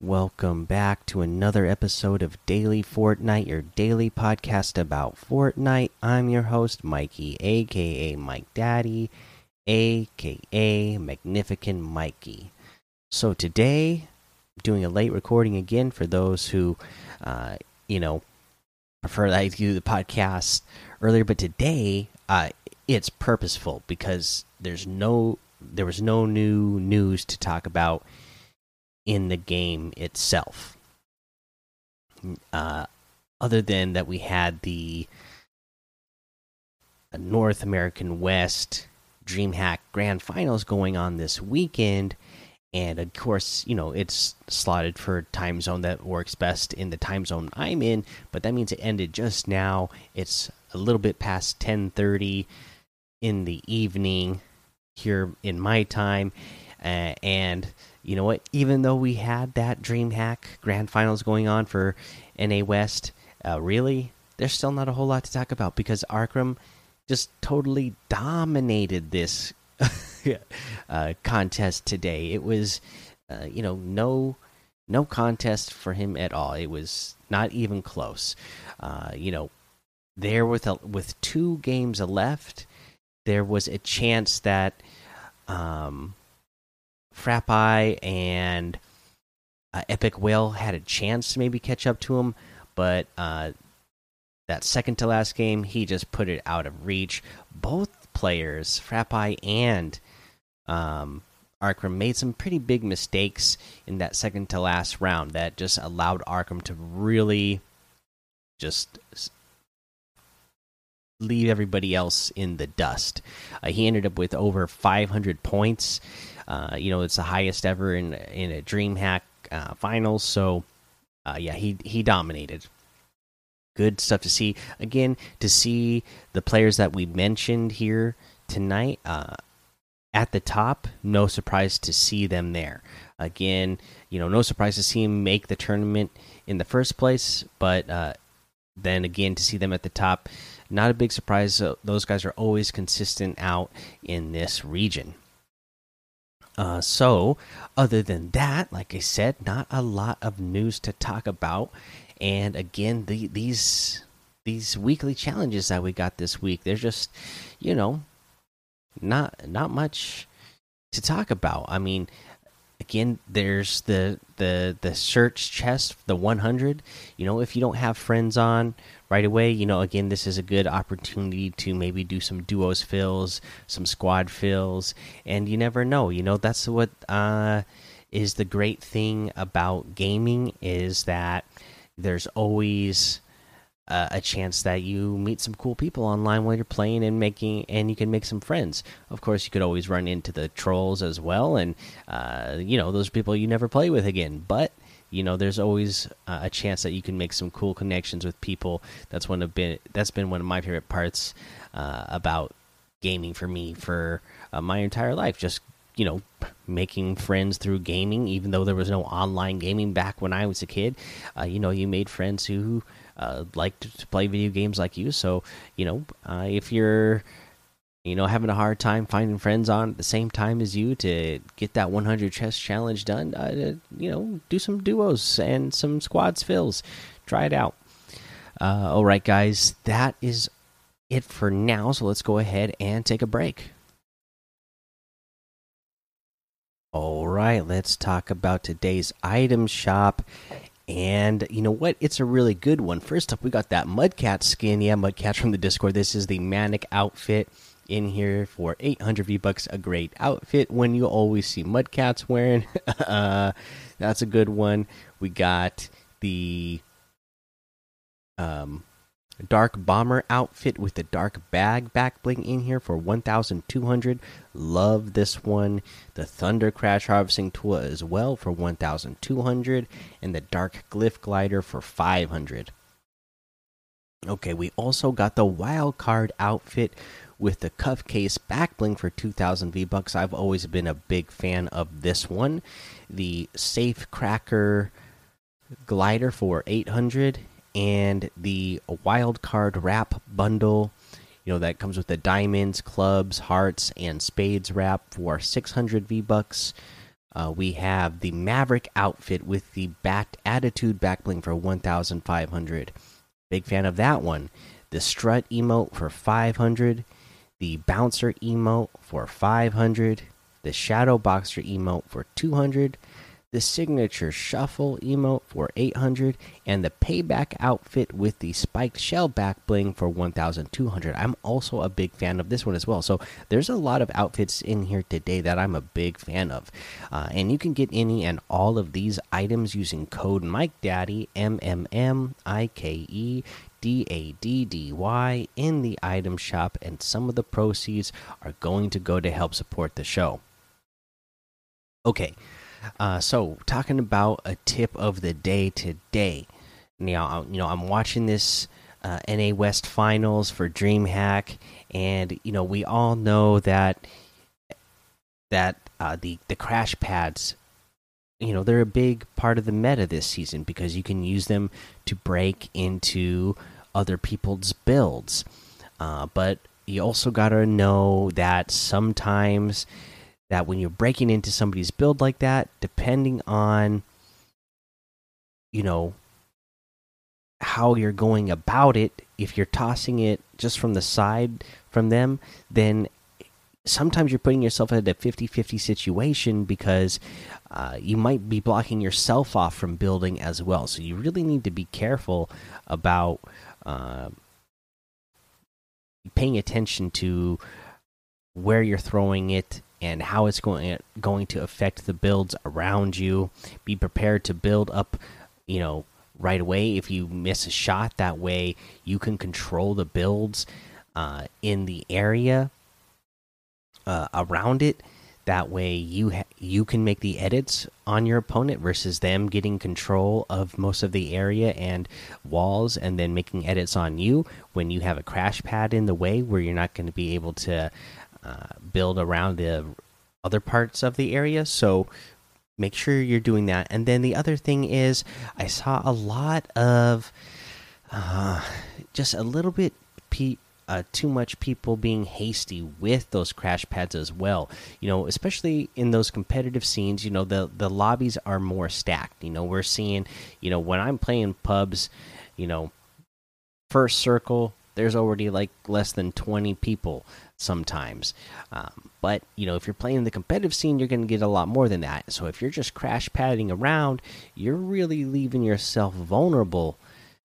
Welcome back to another episode of Daily Fortnite, your daily podcast about Fortnite. I'm your host, Mikey, aka Mike Daddy, aka Magnificent Mikey. So today, doing a late recording again for those who, uh, you know, prefer that I do the podcast earlier. But today, uh, it's purposeful because there's no, there was no new news to talk about in the game itself. Uh, other than that, we had the North American West DreamHack Grand Finals going on this weekend. And of course, you know, it's slotted for time zone that works best in the time zone I'm in, but that means it ended just now. It's a little bit past 10:30 in the evening here in my time. Uh, and you know what? Even though we had that DreamHack Grand Finals going on for NA West, uh, really, there's still not a whole lot to talk about because Arkham just totally dominated this uh, contest today. It was, uh, you know, no no contest for him at all. It was not even close. Uh, you know, there with a, with two games left, there was a chance that. Um, Frappi and uh, EpikWhale had a chance to maybe catch up to him, but uh, that second to last game, he just put it out of reach. Both players, Frappi and um, Arkham, made some pretty big mistakes in that second to last round that just allowed Arkham to really just leave everybody else in the dust. Uh, he ended up with over 500 points. Uh, you know, it's the highest ever in in a DreamHack uh, finals. So, uh, yeah, he he dominated. Good stuff to see. Again, to see the players that we mentioned here tonight uh, at the top. No surprise to see them there. Again, you know, no surprise to see him make the tournament in the first place. But uh, then again, to see them at the top not a big surprise. those guys are always consistent out in this region. Uh, so, other than that, like I said, not a lot of news to talk about. And again, the, these these weekly challenges that we got this week, they're just, you know, not not much to talk about. I mean, again, there's the the the search chest, the 100. You know, if you don't have friends on right away. You know, again, this is a good opportunity to maybe do some duos fills, some squad fills, and you never know. You know, that's what uh, is the great thing about gaming is that there's always uh, a chance that you meet some cool people online while you're playing and making and you can make some friends. Of course you could always run into the trolls as well and uh, you know those people you never play with again. But you know there's always uh, a chance that you can make some cool connections with people. That's one of been that's been one of my favorite parts uh, about gaming for me for uh, my entire life just you know making friends through gaming even though there was no online gaming back when i was a kid uh, you know you made friends who uh, liked to play video games like you so you know uh, if you're you know, having a hard time finding friends on at the same time as you to get that 100 chest challenge done, uh, you know, do some duos and some squads fills. Try it out. Uh, all right, guys, that is it for now. So let's go ahead and take a break. All right, let's talk about today's item shop. And you know what? It's a really good one. First up, we got that Mudcat skin. Yeah, Mudcat from the Discord. This is the Manic outfit in here for 800 V bucks. A great outfit when you always see Mudcats wearing. uh, that's a good one. We got the um, dark bomber outfit with the dark bag back bling in here for 1200 love this one. The thunder crash harvesting tool as well for 1200 and the dark glyph glider for 500 okay we also got the wild card outfit with the cuff case back bling for 2000 V bucks. I've always been a big fan of this one. The safe cracker glider for 800 and the wild card wrap bundle you know that comes with the diamonds clubs hearts and spades wrap for 600 v bucks uh, we have the Maverick outfit with the Bat Attitude back bling for 1,500. Big fan of that one. The Strut emote for 500. The Bouncer emote for 500. The Shadow Boxer emote for 200 the signature shuffle emote for 800 and the payback outfit with the spiked shell back bling for 1200 i'm also a big fan of this one as well. So there's a lot of outfits in here today that i'm a big fan of. Uh, and you can get any and all of these items using code mike daddy m m m i k e D A D D Y in the item shop, and some of the proceeds are going to go to help support the show. Okay, uh, so talking about a tip of the day today. Now, you know, I'm watching this uh, NA West Finals for DreamHack, and you know, we all know that that uh, the the crash pads, you know, they're a big part of the meta this season because you can use them to break into other people's builds. Uh, but you also got to know that sometimes that when you're breaking into somebody's build like that, depending on you know how you're going about it, if you're tossing it just from the side from them, then sometimes you're putting yourself in a 50 50 situation because uh, you might be blocking yourself off from building as well. So you really need to be careful about uh, paying attention to where you're throwing it and how it's going going to affect the builds around you. Be prepared to build up, you know, right away. If you miss a shot, that way you can control the builds uh, in the area uh, around it. That way you you can make the edits on your opponent versus them getting control of most of the area and walls and then making edits on you when you have a crash pad in the way where you're not going to be able to build around the other parts of the area. So make sure you're doing that. And then the other thing is, I saw a lot of uh, just a little bit uh, too much people being hasty with those crash pads as well. You know, especially in those competitive scenes. You know, the the lobbies are more stacked. You know, we're seeing. You know, when I'm playing pubs, you know, first circle. There's already like less than 20 people sometimes. Um, but you know, if you're playing the competitive scene, you're going to get a lot more than that. So if you're just crash padding around, you're really leaving yourself vulnerable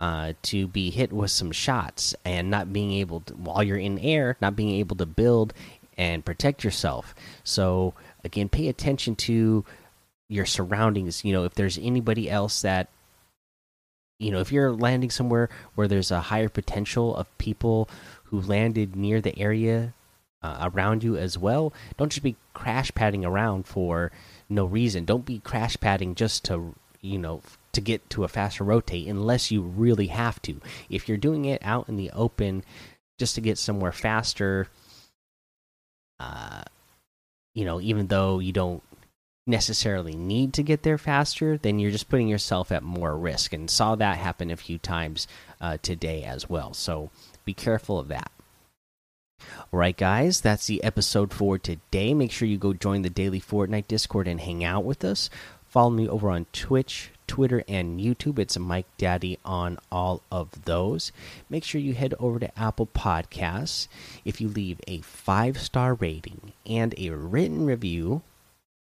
uh, to be hit with some shots and not being able to, while you're in air, not being able to build and protect yourself. So again, pay attention to your surroundings. You know, if there's anybody else that you know, if you're landing somewhere where there's a higher potential of people who landed near the area uh, around you as well. Don't just be crash padding around for no reason. Don't be crash padding just to, you know, to get to a faster rotate unless you really have to. If you're doing it out in the open just to get somewhere faster, uh, you know, even though you don't necessarily need to get there faster, then you're just putting yourself at more risk. And saw that happen a few times uh, today as well. So be careful of that. All right, guys, that's the episode for today. Make sure you go join the daily Fortnite Discord and hang out with us. Follow me over on Twitch, Twitter, and YouTube. It's Mike Daddy on all of those. Make sure you head over to Apple Podcasts. If you leave a five star rating and a written review,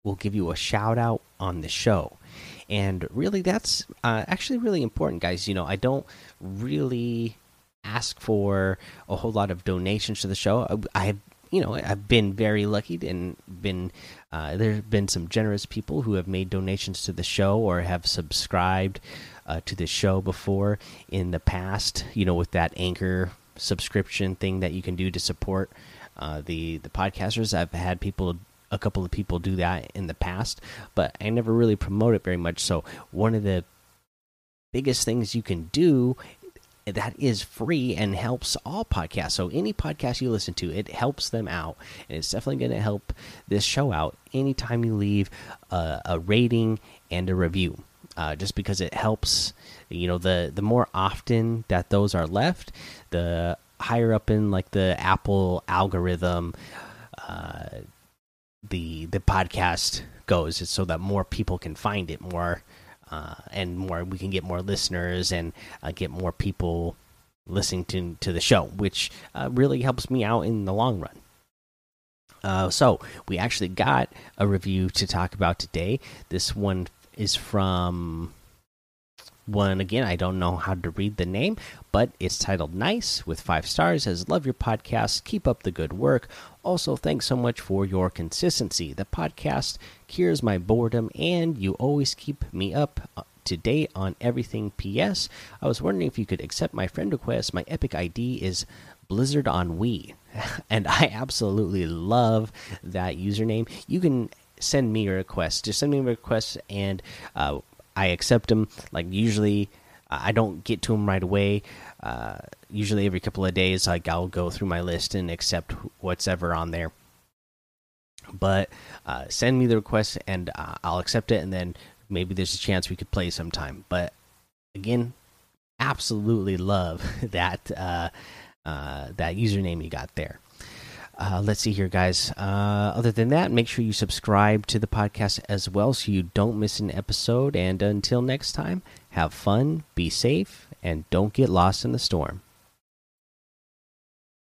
we'll give you a shout out on the show. And really, that's uh, actually really important, guys. You know, I don't really ask for a whole lot of donations to the show. I, have you know I've been very lucky and been uh, there have been some generous people who have made donations to the show or have subscribed uh, to the show before in the past. You know, with that anchor subscription thing that you can do to support uh, the the podcasters. I've had people a couple of people do that in the past, but I never really promote it very much. So one of the biggest things you can do that is free and helps all podcasts. So any podcast you listen to, it helps them out, and it's definitely going to help this show out anytime you leave a, a rating and a review. Uh, just because it helps, you know, the the more often that those are left, the higher up in like the Apple algorithm. Uh, the the podcast goes, is so that more people can find it more, uh, and more we can get more listeners and uh, get more people listening to to the show, which uh, really helps me out in the long run. Uh, so we actually got a review to talk about today. This one is from one again. I don't know how to read the name, but it's titled "Nice" with five stars. As love your podcast, keep up the good work. Also, thanks so much for your consistency. The podcast cures my boredom, and you always keep me up uh, to date on everything. P.S. I was wondering if you could accept my friend request. My Epic ID is Blizzard on Wii, and I absolutely love that username. You can send me a request. Just send me a request, and uh, I accept them. Like usually, I don't get to them right away. Uh, usually, every couple of days, like I'll go through my list and accept what's ever on there. But uh, send me the request, and uh, I'll accept it, and then maybe there's a chance we could play sometime. But again, absolutely love that uh, uh, that username you got there. Uh, let's see here, guys. Uh, other than that, make sure you subscribe to the podcast as well so you don't miss an episode. And until next time, have fun, be safe, and don't get lost in the storm.